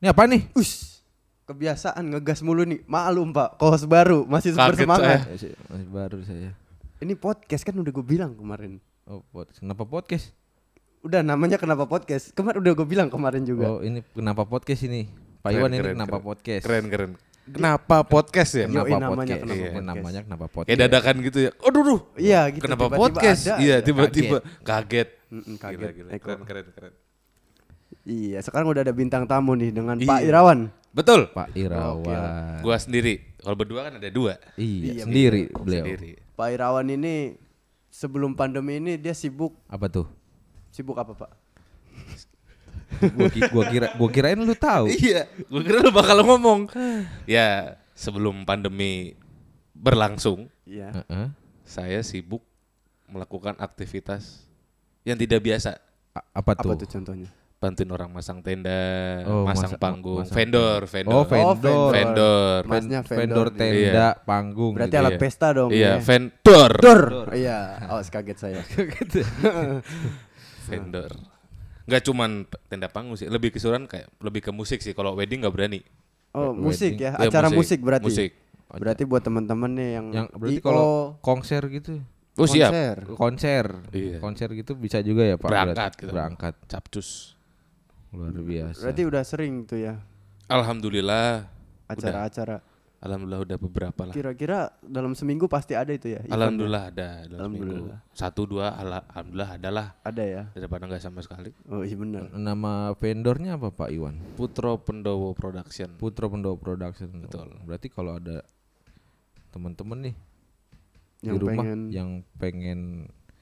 Ini apa nih? Us, kebiasaan ngegas mulu nih. Maklum pak, kos baru masih super Kaget semangat. Masih, masih baru saya. Ini podcast kan udah gue bilang kemarin. Oh, podcast. Kenapa podcast? Udah namanya kenapa podcast? Kemarin udah gue bilang kemarin juga. Oh, ini kenapa podcast ini? Pak Iwan ini keren, kenapa keren. podcast? Keren keren. Kenapa podcast ya? Kenapa Yoi, namanya podcast? kenapa Iya, podcast. namanya kenapa podcast? Kayak dadakan gitu ya. Aduh, duh. Iya gitu. Kenapa tiba-tiba podcast? ada Iya, tiba-tiba kaget. Mm-mm, kaget. Gila, gila. Keren, keren, keren. Iya, sekarang udah ada bintang tamu nih dengan Iya. Pak Irawan. Betul. Pak Irawan. Gua sendiri. Kalau berdua kan ada dua. Iya, Iya, sendiri beliau. Sendiri. Pak Irawan ini sebelum pandemi ini dia sibuk Apa tuh? sibuk apa Pak? gua, gua kira gua kirain lu tahu. Iya, gue kira lu bakal ngomong. ya, sebelum pandemi berlangsung, Iya. Heeh. saya sibuk melakukan aktivitas yang tidak biasa. A- Apa Apa tuh? tuh contohnya? Bantuin orang masang tenda, Oh, masang masa- panggung, masang vendor, vendor. Oh, vendor. Vendor. Masnya vendor, vendor. tenda, panggung. Berarti gitu alat ya. pesta dong. Iya, ya. vendor. Dor. Iya, awas kaget saya. Vendor. Nggak cuman tenda panggung sih, lebih keseluruhan kayak lebih ke musik sih. Kalau wedding nggak berani. Oh, Wedding. musik ya, Ya, acara musik. musik, berarti. Musik. Berarti buat teman-teman nih yang Yang berarti kalau konser gitu. Oh siap. konser. Konser. Iya. Konser gitu bisa juga ya, Pak. Berangkat berarti? gitu. Berangkat. Capcus. Luar biasa. Berarti udah sering tuh ya Alhamdulillah. acara-acara. Alhamdulillah udah beberapa lah. Kira-kira dalam seminggu pasti ada itu ya? Alhamdulillah ada dalam Alhamdulillah. seminggu. Satu dua ala- alhamdulillah adalah Ada ya. daripada nggak sama sekali. Oh iya benar. Nama vendornya apa Pak Iwan? Putro Pendowo Production. Putra Pendowo Production. Betul. Berarti kalau ada teman-teman nih Yang di rumah pengen yang pengen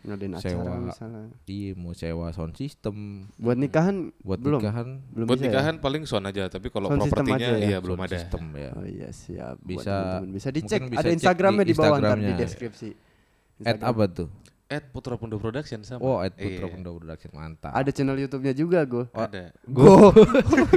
ngadain acara sewa misalnya. iya mau sewa sound system Buat nikahan buat belum. nikahan Belum Buat bisa ya? nikahan paling sound aja, tapi kalau propertinya aja ya? iya belum sound ada. system ya. Oh iya siap. Buat Bisa- teman-teman. bisa dicek. mungkin bisa ada Instagramnya di di, bawah ntar di deskripsi. At apa tuh? At Putro Pendowo Production sama. Oh, at Putra Iya. Pendowo Production mantap. Ada channel YouTube-nya juga gue. Ada. Go.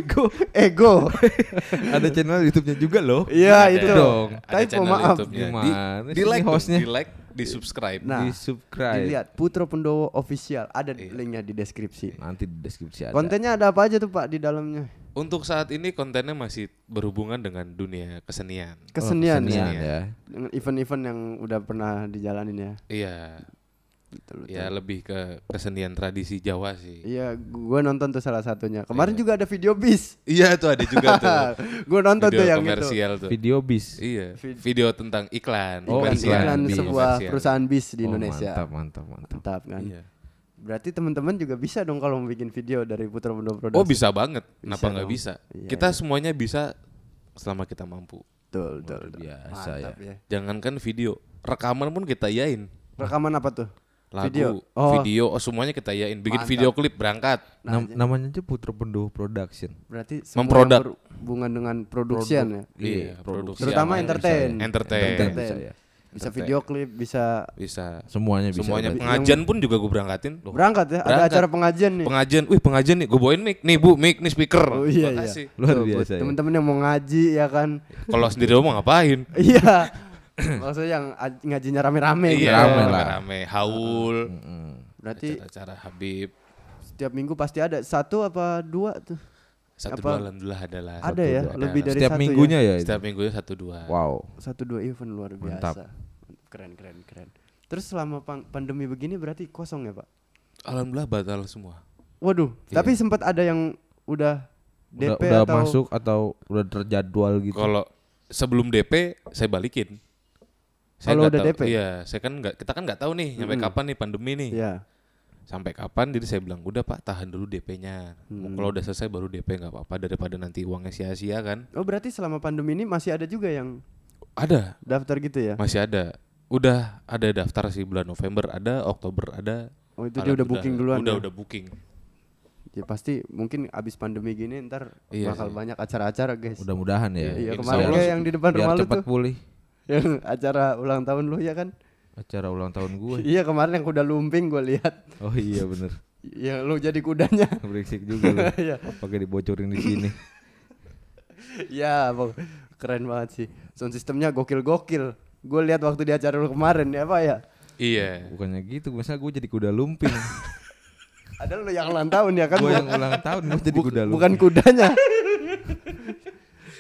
Go. Eh go. ada channel YouTube-nya juga loh. Iya itu. dong. Ada Typo channel maaf. Di, sih di like hostnya? di like, di subscribe. Nah, di subscribe. Dilihat Putro Pendowo official ada Iya. linknya di deskripsi. Nanti di deskripsi ada. Kontennya ada apa aja tuh Pak di dalamnya? Untuk saat ini kontennya masih berhubungan dengan dunia kesenian. Kesenian, Oh, kesenian ya. ya. Dengan event-event yang udah pernah dijalanin ya. Iya, Betul, betul. ya lebih ke kesenian tradisi Jawa sih. Iya, gue nonton tuh salah satunya. Kemarin juga ada video bis. Iya tuh ada juga tuh. gue nonton video tuh yang itu. komersial tuh. Video bis. Iya, Vid- video tentang iklan. Oh, Iklan, komersial. iklan bis. sebuah Komersial. perusahaan bis di Oh, Indonesia. Mantap, mantap, mantap. Mantap kan. Iya. Berarti teman-teman juga bisa dong kalau mau bikin video dari Putra Pendowo Production. Oh bisa banget. Kenapa Bisa nggak dong. bisa? Iya, kita iya. semuanya bisa selama kita mampu. Betul, betul. Biasa Mantap ya. Jangankan video, rekaman pun kita yain. Rekaman apa tuh? Lagu, Video. video, Oh. oh. semuanya kita yain. Bikin Mantap. video klip berangkat. Nam- namanya aja Putra Pendowo Production. Berarti yang berhubungan dengan production ya. Iya, produksi Terutama entertain. Entertain. Entertain Entertain. bisa ya. Bisa video klip, bisa Bisa. Semuanya bisa. Semuanya pengajian pun juga gue berangkatin. Loh, berangkat ya. Ada Berangkat. acara pengajian nih. pengajian, wih pengajian nih, gue bawain mic, nih bu, mic, nih speaker. Oh iya iya. kasih. Luar biasa ya. Temen-temen yang mau ngaji ya kan. Kalau sendiri mau ngapain? Iya. Maksudnya yang aj- ngajinya rame-rame gitu. Iya, rame lah. rame, haul, Mm-mm. Berarti acara Habib. setiap minggu pasti ada satu apa dua tuh. Satu Apa? dua alhamdulillah adalah. Ada ya, dua. lebih dari Setiap satu minggunya ya. itu? Setiap minggunya satu dua. Wow. Satu dua event luar Mantap. biasa. Keren keren keren. Terus selama pandemi begini berarti kosong ya, Pak? Alhamdulillah batal semua. Waduh, Iya. tapi sempat ada yang udah Udah, DP udah atau masuk atau udah terjadwal gitu. Kalau sebelum DP saya balikin. Saya Kalau nggak udah tahu- DP? Iya, saya kan nggak kita kan nggak tahu nih sampai kapan nih pandemi nih. Iya. Sampai kapan jadi saya bilang udah Pak tahan dulu DP-nya. Hmm. Kalau udah selesai baru DP nggak apa-apa daripada nanti uangnya sia-sia kan. Oh, berarti selama pandemi ini masih ada juga yang Ada, daftar gitu ya? masih ada. Udah ada daftar sih bulan November ada, Oktober ada. Oh, itu dia udah booking duluan. Udah ya? udah booking. Ya pasti mungkin abis pandemi gini ntar Iya bakal sih. banyak acara-acara, guys. Mudah-mudahan ya. Iya, kemarin kayak yang di depan rumah lu cepat tuh. pulih Yang acara ulang tahun lu ya kan? acara ulang tahun gue. Iya, kemarin yang kuda lumping gue lihat. Oh iya bener. Yang lu jadi kudanya. Berisik juga lu. Iya. Pakai dibocorin di sini. Ya, keren banget sih. Sound sistemnya gokil-gokil. Gue lihat waktu di acara lu kemarin ya, Pak ya. Iya. Bukannya gitu, misalnya gue jadi kuda lumping. Ada lu yang ulang tahun ya kan? gue yang ulang tahun gue jadi kuda lumping. bukan kudanya.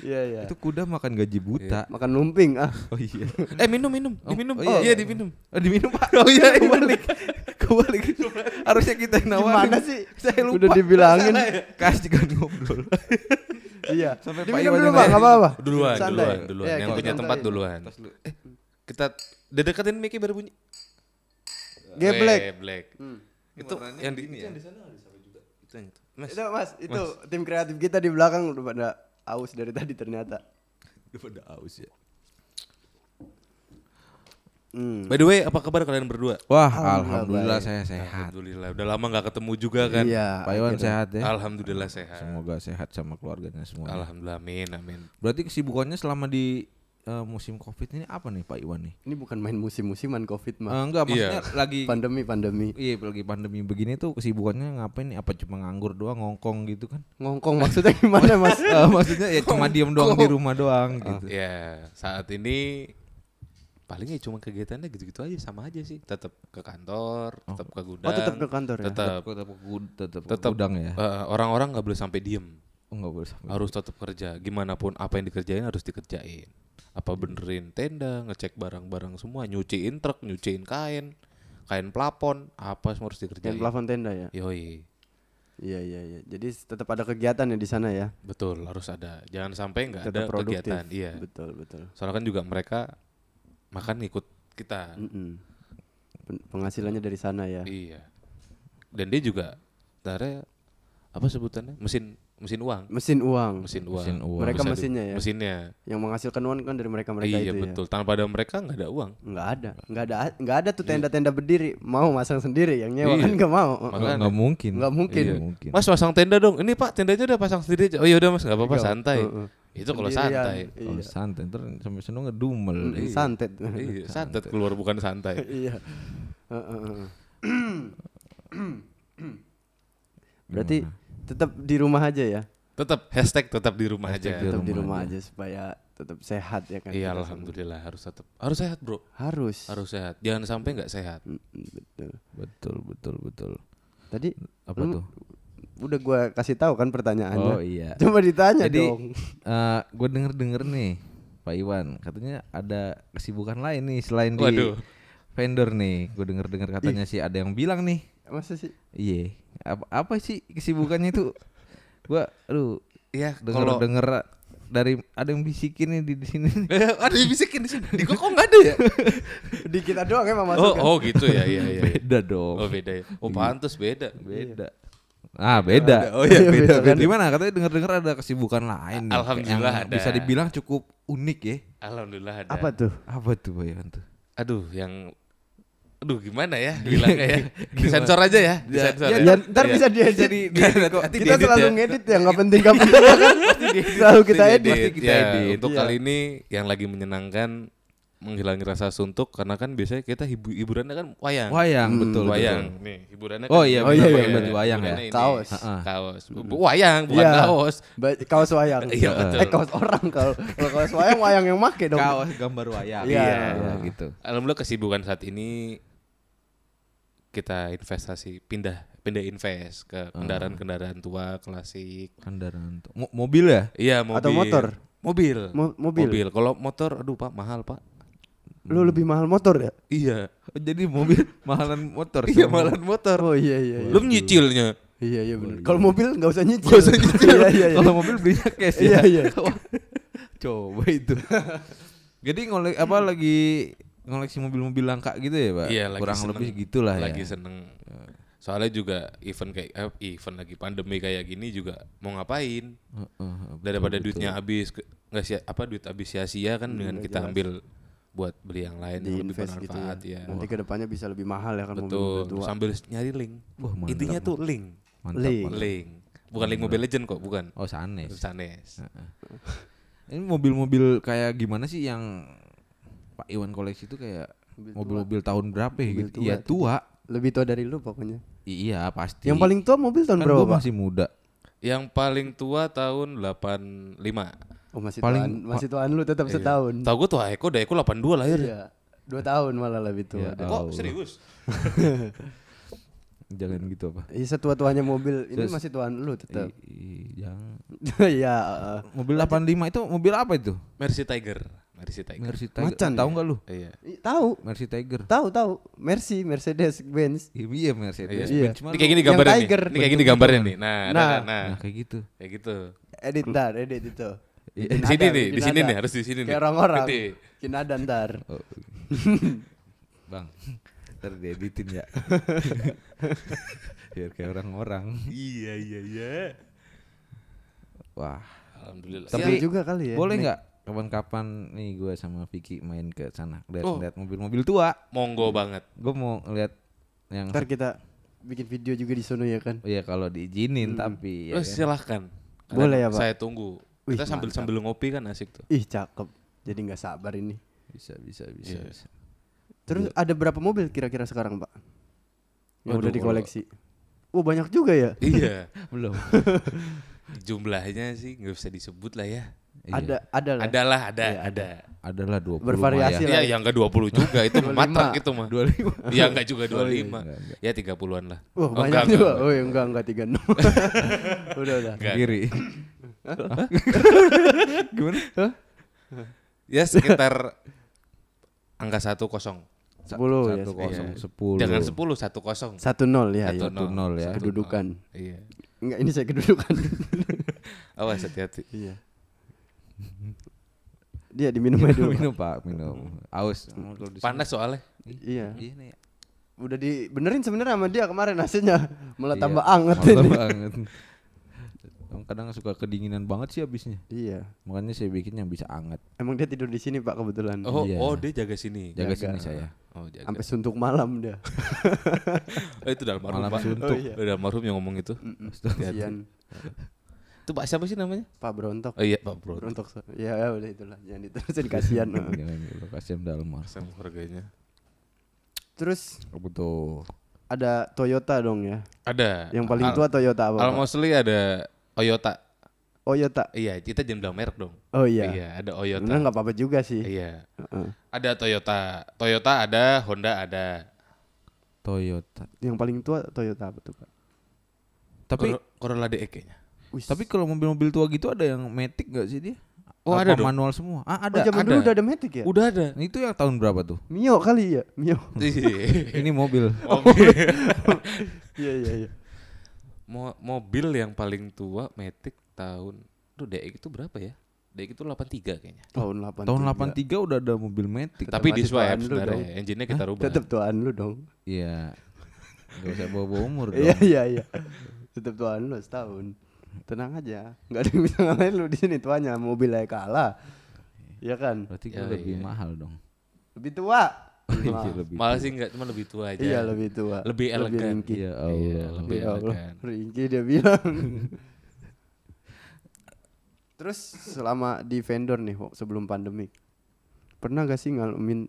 Iya iya. Itu kuda makan gaji buta. Makan lumping ah. Oh iya. Eh minum minum, diminum. oh Oh, iya. iya diminum. Oh diminum pak. Oh iya kebalik. kebalik. Harusnya kita yang nawarin. Gimana sih? Saya lupa. Udah dibilangin. Kasih kan ngobrol. iya. Sampai Pak Diminum dulu nggak apa-apa. Duluan, Santai. duluan, duluan. Iya, yang punya tempat duluan. Eh, kita deketin Mickey baru bunyi. Geblek. Eh, Black. Itu yang di itu yang di sana ada siapa juga. Itu yang itu. Mas. Itu mas, itu tim kreatif kita di belakang udah pada aus dari tadi ternyata. Udah pada aus ya. Hmm. By the way, apa kabar kalian berdua? Wah, Alhamdulillah, alhamdulillah saya sehat. Alhamdulillah. Udah lama nggak ketemu juga kan? Iya. Pak Iwan akhirnya. sehat ya. Alhamdulillah sehat. Semoga sehat sama keluarganya semua. Alhamdulillah, amin, amin. Berarti kesibukannya selama di eh, musim Covid ini apa nih Pak Iwan nih? Ini bukan main musim-musiman covid Eh, mah. enggak, Iya. maksudnya lagi Pandemi pandemi. Iya, lagi pandemi begini tuh kesibukannya ngapain nih? Apa cuma nganggur doang, ngongkong gitu kan? Ngongkong maksudnya gimana mas? Eh, maksudnya ya cuma diem doang di rumah doang gitu. Ya, saat ini paling ya cuma kegiatannya gitu-gitu aja sama aja sih. Tetap ke kantor, tetap ke gudang. Oh tetap ke kantor ya? Tetap Tetap tetap tetap tetap gudang ya. eh, orang-orang nggak boleh sampai diem. Oh, enggak boleh sampai. Harus tetap kerja. Gimana pun apa yang dikerjain harus dikerjain. Apa benerin tenda, ngecek barang-barang semua, nyuciin truk, nyuciin kain, kain plafon, apa semua harus dikerjain. plafon tenda ya? Yoi, Iya iya iya. Jadi tetap ada kegiatan ya di sana ya? betul harus ada. Jangan sampai nggak ada produktif. kegiatan. Iya. Betul betul. Soalnya kan juga mereka makan ngikut kita. Mm-mm. Pen- Penghasilannya dari sana ya? Iya. Dan dia juga sebenarnya apa sebutannya? Mesin mesin uang. Mesin uang. Mesin uang. Mesin uang. Mereka Bisa mesinnya ya? Mesinnya. Yang menghasilkan uang kan dari mereka mereka iya itu betul. Tanpa ada mereka nggak ada uang. ya? Nggak ada, nggak ada, nggak ada tuh tenda-tenda berdiri. Mau masang sendiri, yang nyewa Iya. kan nggak mau. Enggak mungkin. Nggak mungkin. Iya, mungkin. Mas pasang tenda dong. Ini Pak tendanya udah pasang sendiri aja. Oh iya udah Mas nggak apa-apa Nggak, santai. heeh. Itu kalau santai. Kalau Iya. santai ntar sampai sono ngedumel. Mm, Iya. Santet. Iya, santet keluar bukan santai. Iya. Heeh, heeh. Tetap di rumah aja ya? Tetap hashtag tetap di rumah aja. Di Tetap di rumah rumah aja supaya tetap sehat ya kan? Iya alhamdulillah harus tetap harus sehat bro. Harus. Harus sehat. Jangan sampai nggak sehat. Mm, mm, Betul. Betul, betul, betul. Tadi Apa lu tuh? Udah gua kasih tahu kan pertanyaannya. Oh iya. Coba ditanya Jadi dong. gue denger denger nih Pak Iwan katanya ada kesibukan lain nih selain di Waduh. vendor nih. Gue denger dengar katanya sih ada yang bilang nih. Masa sih? Iya. Apa, apa sih kesibukannya itu? Gua aduh Iya denger kalau denger dari ada yang bisikin nih di, di sini. Eh, ada yang bisikin di sini. Di kok nggak ada ya? Di kita doang emang oh, masuk. kan? oh gitu ya, iya iya. iya. Beda dong. Oh beda ya. Oh pantas beda. Beda. Ah beda. Oh iya, beda, beda. Gimana katanya dengar-dengar ada kesibukan lain nih, Alhamdulillah yang ada. Bisa dibilang cukup unik ya. Alhamdulillah ada. Apa tuh? Apa tuh Iwan tuh? Aduh yang Aduh gimana ya bilangnya ya Disensor aja ya Disensor ya, ya, Ya, ntar Iya. bisa diedit. di- di- Nanti kita selalu ya. ngedit ya nggak penting nggak penting ya kan selalu kita Pasti edit diedit. kita Ya, edit. Untuk Iya. kali ini yang lagi menyenangkan Menghilangi rasa suntuk Karena kan biasanya kita hibu hiburannya kan wayang Wayang Hmm, betul Wayang betul. Nih hiburannya Oh kan iya, Oh iya, iya, baju iya. wayang ya. Kaos. Kaos Wayang bukan Iya. kaos Ba- kaos wayang Iya, betul. eh kaos orang kalau kalau kaos wayang wayang yang make dong Kaos gambar wayang. Iya. Iya, gitu. Alhamdulillah kesibukan saat ini kita investasi pindah pindah invest ke kendaraan-kendaraan tua klasik. Kendaraan tuh. Mo- mobil ya? Iya mobil. Atau motor? Mobil. Mo- mobil? Kalau motor, aduh pak mahal pak. lu lebih mahal motor ya Iya. Oh, jadi mobil mahalan motor. Iya mahalan motor. oh iya iya iya Belum nyicilnya. iya iya benar kalau mobil nggak usah nyicil Nggak usah nyicil. iya iya iya Kalau mobil belinya cash Iya, ya. iya. Wah, Coba itu. Jadi ngolek apa lagi ngoleksi mobil-mobil langka gitu ya, Pak? Iya lagi Kurang seneng. lebih gitulah Lagi ya. seneng. Soalnya juga event kayak eh, event lagi pandemi kayak gini juga mau ngapain? Heeh, betul, Daripada betul. duitnya habis nggak sia apa duit habis sia-sia kan dengan iya, kita jelas. ambil buat beli yang lain di yang lebih invest gitu ya bermanfaat ya. nanti ke depannya bisa lebih mahal ya kan Betul. mobil-mobil Terus tua sambil nyari link. Wah, mantap, Intinya tuh link. Mantap, Link. mantap. Link. Bukan link Mobile Legend kok, bukan. Oh, Sanes. Sanes. Ini mobil-mobil kayak gimana sih yang Pak Iwan koleksi itu kayak Mobil tua. mobil-mobil tahun berapa ya Mobil gitu? tua Iya tua. lebih tua dari lu pokoknya I- Iya pasti. yang paling tua mobil tahun kan berapa gua masih muda. Yang paling tua tahun 85. oh masih paling- tuaan masih tuaan lu tetap setahun Tahu gue tuh Eko, udah Eko 82 lahir. iya dua tahun malah lebih tua Ya. Kok serius? Jangan gitu apa? Iya setua-tuanya mobil ini Terus- masih tuan lu tetap. Jangan. Iya. heeh. Mobil 85 itu mobil apa itu? Mercy Tiger. Mercy Tiger. Mercy Tiger. Macan Tahu ya? nggak lu? Iya. Tahu, Mercy Tiger. tahu, tahu. Mercy, Mercedes Benz. Iya, iya Mercedes. Iya. Benz. Cuma Ini kayak gini gambarnya nih. Tiger. Ini kayak gini gambarnya nih. Nah, nah, Nah. nah, nah. Kayak gitu. Kayak gitu. Edit ntar, edit itu. Iya, Di sini nih, di sini nih, harus di sini nih. Kayak orang-orang. Gede. Bikin ada ntar. Oh. Bang, ntar dieditin ya. Biar kayak orang-orang. Iya, iya, iya. Wah, Alhamdulillah. Tapi- juga kali ya. boleh nggak kapan-kapan nih gue sama Vicky main ke sana lihat Oh. mobil-mobil tua. Monggo banget. Gue mau lihat yang Ntar kita bikin video juga di sono ya kan. Iya kalau diizinin tapi ya Oh, kan? silahkan. Boleh ya, Pak? Saya tunggu. Wih, Kita sambil mantap. sambil ngopi kan asik tuh. Ih, cakep. Jadi nggak sabar ini. bisa bisa bisa. Iya. bisa. Terus ada berapa mobil kira-kira sekarang, Pak? Yang Waduh, udah dikoleksi. Oh, banyak juga ya? iya. Belum. Jumlahnya sih nggak bisa disebut lah ya. Iya. Ada ada lah. Adalah ada, Iya, ada. Adalah 20 Bervariasi mah lah. Iya, yang ke 20 juga itu 25. matang itu mah. 25. Iya, enggak juga Oh, iya, 25. enggak, enggak. Ya 30-an lah. Wah, Oh, banyak enggak, juga. enggak, Oh, enggak enggak 36. udah udah. enggak. Kiri. Gimana? Ya sekitar angka 10. Sepuluh ya, Satu kosong Iya. sepuluh. Jangan 10, 10. Satu nol ya. Satu ya. Satu nol ya. Kedudukan. Iya. Enggak, ini saya kedudukan. Awas hati-hati. iya. Dia diminum aja dulu. minum pak minum. Aus. Panas soalnya. Iya. Iya nih. Udah dibenerin sebenarnya sama dia kemarin hasilnya. Malah Iya, tambah anget tambah ini. banget. Emang kadang suka kedinginan banget sih habisnya. Iya. Makanya saya bikin yang bisa anget. Emang dia tidur di sini Pak kebetulan. Oh, Iya. oh dia jaga sini. Jaga Jaga. sini saya. Oh, jaga. Sampai suntuk malam dia. Oh, itu dalam Malam Pak. suntuk. Oh, iya. Almarhum yang ngomong itu. Kasihan. Itu Pak siapa sih namanya? Pak Brontok. Oh iya, Pak Bro. Brontok. Ya, ya udah itulah. Jangan diterusin kasihan. Jangan gitu, kasihan Dalmar. Sama harganya. Terus Apa tuh? ada Toyota dong ya. Ada. Yang paling Al- tua Toyota apa? Almostly ada Toyota. Toyota. Iya, kita jangan bilang merek dong. Oh iya. Iya, ada Toyota. Bener nggak apa-apa juga sih. Iya. Heeh. Ada Toyota. Toyota ada, Honda ada. Toyota. Yang paling tua Toyota apa tuh Pak? Tapi Cor- Corolla DE kayaknya. Tapi kalau mobil-mobil tua gitu ada yang matic gak sih dia? Oh, Apa ada dong. manual semua. Ah, oh, ada. zaman ada. dulu udah ada Matic ya? Udah ada. Nah, itu yang tahun berapa tuh? Mio kali ya, Mio. Ini mobil. Iya iya iya. Mo- mobil yang paling tua Matic tahun Duh DX itu berapa ya? DX itu 83 kayaknya. Tahun 83. Tahun 83 udah ada mobil matic. Tetap Tapi di lu sebenarnya. dong. Engine-nya kita rubah. Tetep tuaan lu dong. Iya. Gak usah bawa-bawa umur dong. Iya iya iya. Tetep tuaan lu setahun. Tenang aja, nggak ada yang bisa ngalahin lu di sini tuanya. Mobilnya kalah. Iya kan? Berarti gue Ya, lebih iya. mahal dong. Lebih tua. Iya, lebih Malah tua. sih enggak cuma lebih tua aja. Iya lebih tua. Lebih elegan. ringkih. Ya Iya, lebih Ya Allah, elegan. ringkih dia bilang. Terus selama di vendor nih sebelum pandemi pernah gak sih ngalamin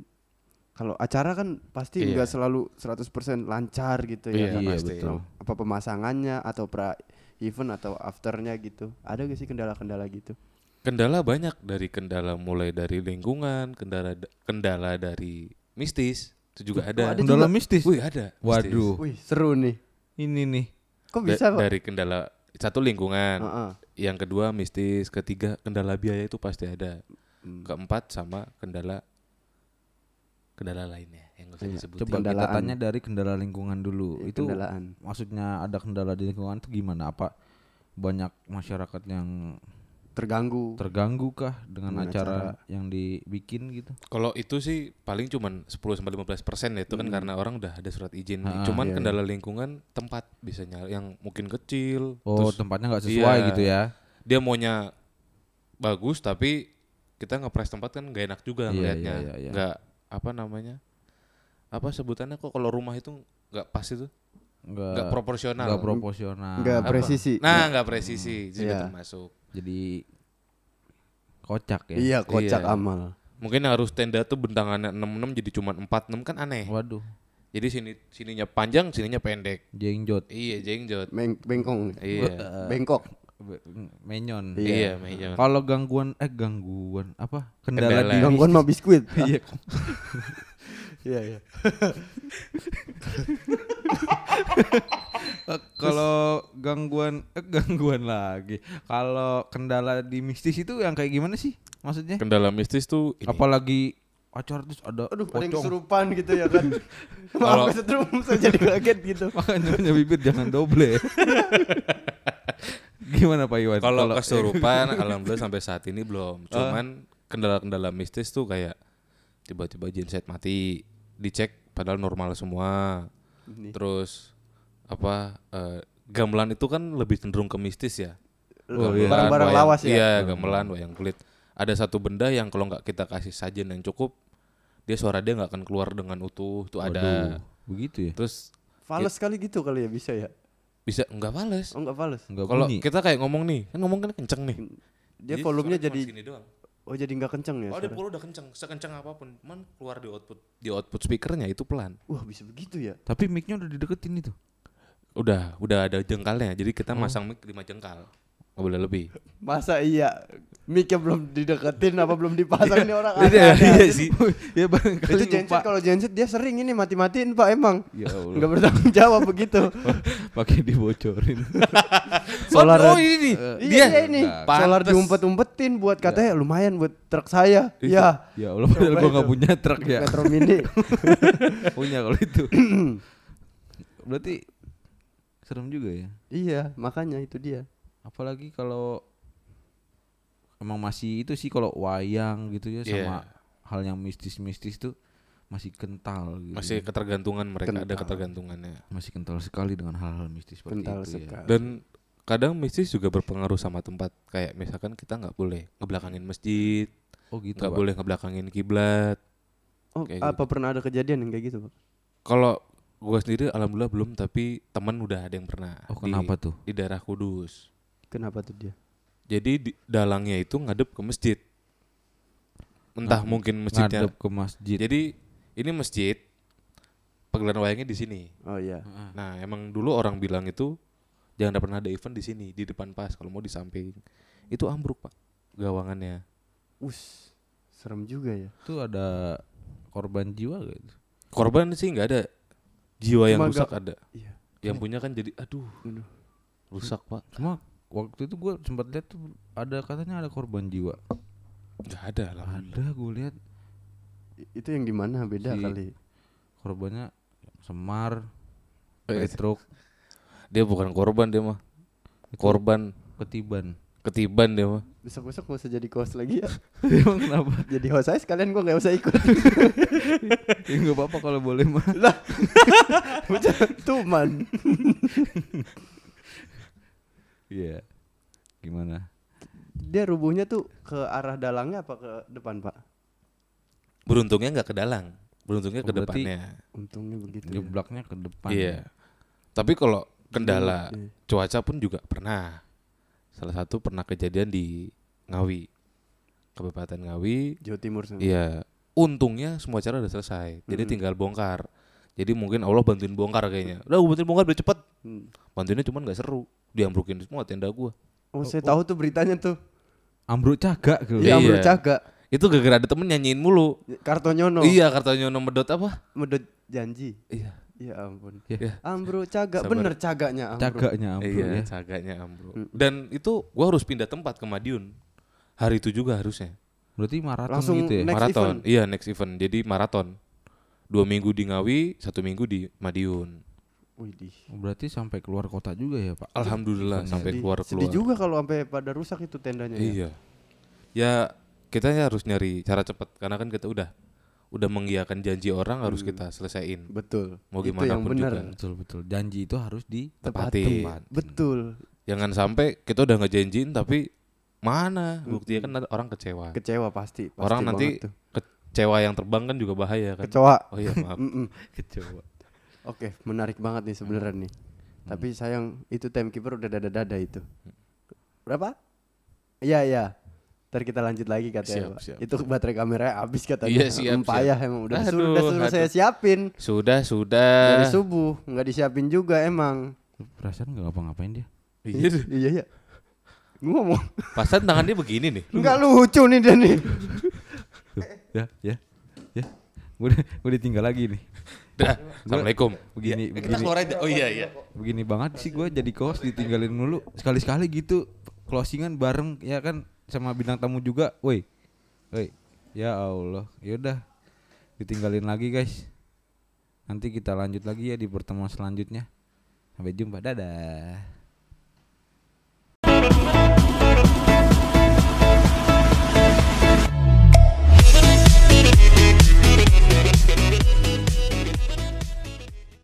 kalau acara kan pasti Iya. nggak selalu 100% lancar gitu ya Iya, kan? Iya, pasti. betul. apa pemasangannya atau pra event atau afternya gitu ada gak sih kendala-kendala gitu Kendala banyak dari kendala mulai dari lingkungan, kendala kendala dari mistis itu juga ada. ada Kendala juga? mistis. Wih, ada. mistis. Waduh. wih seru nih Ini nih. kok Da- bisa kok dari kendala satu lingkungan, Heeh. yang kedua mistis, ketiga kendala biaya itu pasti ada. Hmm. Keempat sama kendala kendala lainnya yang nggak usah Iya. Coba kita Kendalaan. tanya dari kendala lingkungan dulu. Iya, itu kendalaan. maksudnya ada kendala di lingkungan itu gimana? Apa banyak masyarakat yang terganggu terganggu kah dengan Dengan acara, yang dibikin gitu? Kalau itu sih paling cuman 10 sampai 15 persen ya itu kan karena orang udah ada surat izin. nih. Ah, cuman iya, kendala lingkungan tempat bisa nyala yang mungkin kecil. Oh, terus tempatnya nggak sesuai iya. gitu ya? dia maunya bagus tapi kita ngepres tempat kan gak enak juga Iya, ngelihatnya. iya, iya, iya. Nggak apa namanya? Apa sebutannya kok kalau rumah itu nggak pas itu? Nggak Nggak proporsional. nggak proporsional. nggak presisi Nah, nggak presisi. Itu juga Iya. termasuk. Jadi kocak ya. iya kocak Iya. amal Mungkin harus tenda tuh bentangannya 66 jadi cuma 46 kan aneh. Waduh, Jadi sini sininya panjang, sininya pendek. jengjot. Iya, jengjot. Beng bengkong Iya. bengkok Be- menyon. Iya. Iya, meja. Kalau gangguan eh gangguan apa? Kendala, Kendala. di gangguan mah biskuit Iya. Iya iya. Kalau gangguan eh, gangguan lagi. Kalau kendala di mistis itu yang kayak gimana sih? Maksudnya? Kendala mistis tuh ini. Apalagi acara terus ada Aduh, ada yang pocong. kesurupan gitu ya kan. Kalau- Maaf setrum saya jadi kaget gitu. Makanya punya bibir jangan doble. Gimana Pak Iwan? Kalau kesurupan alhamdulillah sampai saat ini belum. Ah. Cuman kendala-kendala mistis tuh kayak tiba-tiba genset mati, dicek padahal normal semua. Ini. Terus apa eh, gamelan itu kan lebih cenderung ke mistis ya. Oh, iya. Barang-barang lawas ya. Iya, gamelan, wayang kulit. Ada satu benda yang kalau nggak kita kasih sajian yang cukup, dia suara dia nggak akan keluar dengan utuh. Itu ada. Begitu ya? Terus Fales sekali gitu kali ya bisa ya. bisa nggak fales. Oh enggak fales. Enggak Kalau kita kayak ngomong nih, kan ngomong kan kenceng nih. Dia Jadi volumenya jadi oh jadi enggak kenceng ya. Oh, dia udah kenceng, sekenceng apa pun, cuman keluar di output di output speakernya itu pelan. Wah, bisa begitu ya. Tapi mic-nya udah dideketin itu. Udah, udah ada jengkalnya. Jadi Oh. kita masang mic 5 jengkal. Nggak boleh lebih. Masa iya mic-nya belum dideketin apa belum dipasang nih orang Iya, aneh-aneh iya sih. ya barangkali Itu genset kalau genset dia sering ini mati-matiin Pak emang. Ya Allah. Enggak bertanggung jawab begitu. Pakai dibocorin. Solar oh, ini. Iya, iya ini. Pantes. Solar diumpet-umpetin buat katanya lumayan buat truk saya. Iya. ya Allah padahal gua nggak itu. punya truk ya. Metro Mini. punya kalau itu. Berarti serem juga ya. iya, makanya itu dia. Apalagi kalau emang masih itu sih kalau wayang gitu ya sama Iya. hal yang mistis-mistis tuh masih kental gitu. Masih ketergantungan mereka ada Kental. ketergantungannya. masih kental sekali dengan hal-hal mistis seperti Kental itu ya. sekali. Dan kadang mistis juga berpengaruh sama tempat. Kayak misalkan kita nggak boleh ngebelakangin masjid, Oh gitu. nggak boleh ngebelakangin kiblat. Oh, Kayak apa pernah ada kejadian yang kayak gitu, Pak? Kalau gua sendiri alhamdulillah belum, tapi teman udah ada yang pernah. Oh di- kenapa tuh? Di daerah Kudus. Kenapa tuh dia? Jadi di, dalangnya itu ngadep ke masjid. Entah Ngadep- mungkin masjidnya. Ngadep ke masjid. Jadi ini masjid pagelaran wayangnya di sini. Oh iya. Nah, emang dulu orang bilang itu jangan pernah ada event di sini, di depan pas kalau mau di samping. Itu ambruk, Pak. Gawangannya. Us. Serem juga ya. Itu ada korban jiwa gak itu? Korban sih nggak ada. Jiwa yang Cuma rusak gak- ada. Iya. Yang punya kan jadi aduh, Aduh. rusak, Pak. Cuma waktu itu gue sempat lihat tuh ada katanya ada korban jiwa. Nggak ada lah. Ada gue lihat Itu yang di mana beda Si- kali. korbannya Semar, Eh, Petruk, Dia bukan korban dia mah. Korban Ketiban. ketiban dia mah. Besok-besok gak usah jadi host lagi ya. Emang kenapa? jadi host saya sekalian gua gak usah ikut. ya nggak apa-apa kalau boleh mah. lah. Udah tuman. Iya. Gimana? Dia rubuhnya tuh ke arah dalangnya apa ke depan, Pak? Beruntungnya nggak ke dalang. Beruntungnya Oh, ke depannya. Untungnya begitu. ya. Jeblaknya ke depan. Iya. Tapi kalau kendala Iya. cuaca pun juga pernah. Salah satu pernah kejadian di Ngawi. Kabupaten Ngawi. Jawa Timur sana. Iya. Untungnya semua acara udah selesai. Jadi Mm-mm. tinggal bongkar. Jadi mungkin Allah bantuin bongkar kayaknya. Udah bantuin bongkar biar cepet. Hmm. Bantuinnya cuman gak seru. Diambrukin semua tenda gua. Oh, saya tahu tuh beritanya tuh. Ambruk cagak gitu. Iya, Iya. Amrul Caga. Itu gara-gara ada temen nyanyiin mulu. Kartonyono. Iya kartunya nomor dot apa? Medot janji. Iya. Ya ampun. Ya. Ambrul Caga. Sabar. Bener caganya Amrul. Cagaknya ambruk iya, ya. cagaknya ambruk. Dan itu gua harus pindah tempat ke Madiun. Hari itu juga harusnya. Berarti maraton Langsung gitu ya. Next maraton. event. Iya, next event. Jadi maraton. Dua minggu di Ngawi, satu minggu di Madiun. Widih. Berarti sampai keluar kota juga ya, Pak. Alhamdulillah Eventnya. sampai Sedih- keluar Sedih keluar. juga kalau sampai pada rusak itu tendanya. ya. Iya. Ya kita ya harus nyari cara cepat karena kan kita udah udah mengiyakan janji orang harus kita selesaiin. Betul. Mau itu gimana yang pun benar. juga. Betul betul. Janji itu harus di Tepatin. tepatin. Betul. Jangan sampai kita udah ngejanjiin tapi mana buktinya kan ada orang kecewa. Kecewa pasti. pasti orang nanti kecewa yang terbang kan juga bahaya kan. Kecoa. Oh iya maaf. Kecewa. Oke, menarik banget nih sebenarnya nih. Tapi sayang itu timekeeper udah dada-dada itu. Berapa? Iya, iya. Ntar kita lanjut lagi katanya, Siap, Pak. siap, Itu baterai kamera habis katanya. Iya, siap, Em payah emang udah suruh, Aduh, udah suruh saya siapin. Sudah Dari sudah. subuh nggak disiapin juga emang. Perasaan nggak ngapa-ngapain dia. Iya. iya, iya. Ngomong. Pasan tangan dia begini nih. Enggak lucu nih dia nih. ya, ya. Ya. gue gue ditinggal lagi nih. Dah, Assalamualaikum. Begini, Ya, kita begini. keluar aja. Oh iya iya. Begini banget sih gue jadi host ditinggalin mulu. Sekali-sekali gitu closingan bareng ya kan sama bintang tamu juga. Woi. Woi. Ya Allah. Yaudah. Ditinggalin lagi guys. Nanti kita lanjut lagi ya di pertemuan selanjutnya. Sampai jumpa. Dadah.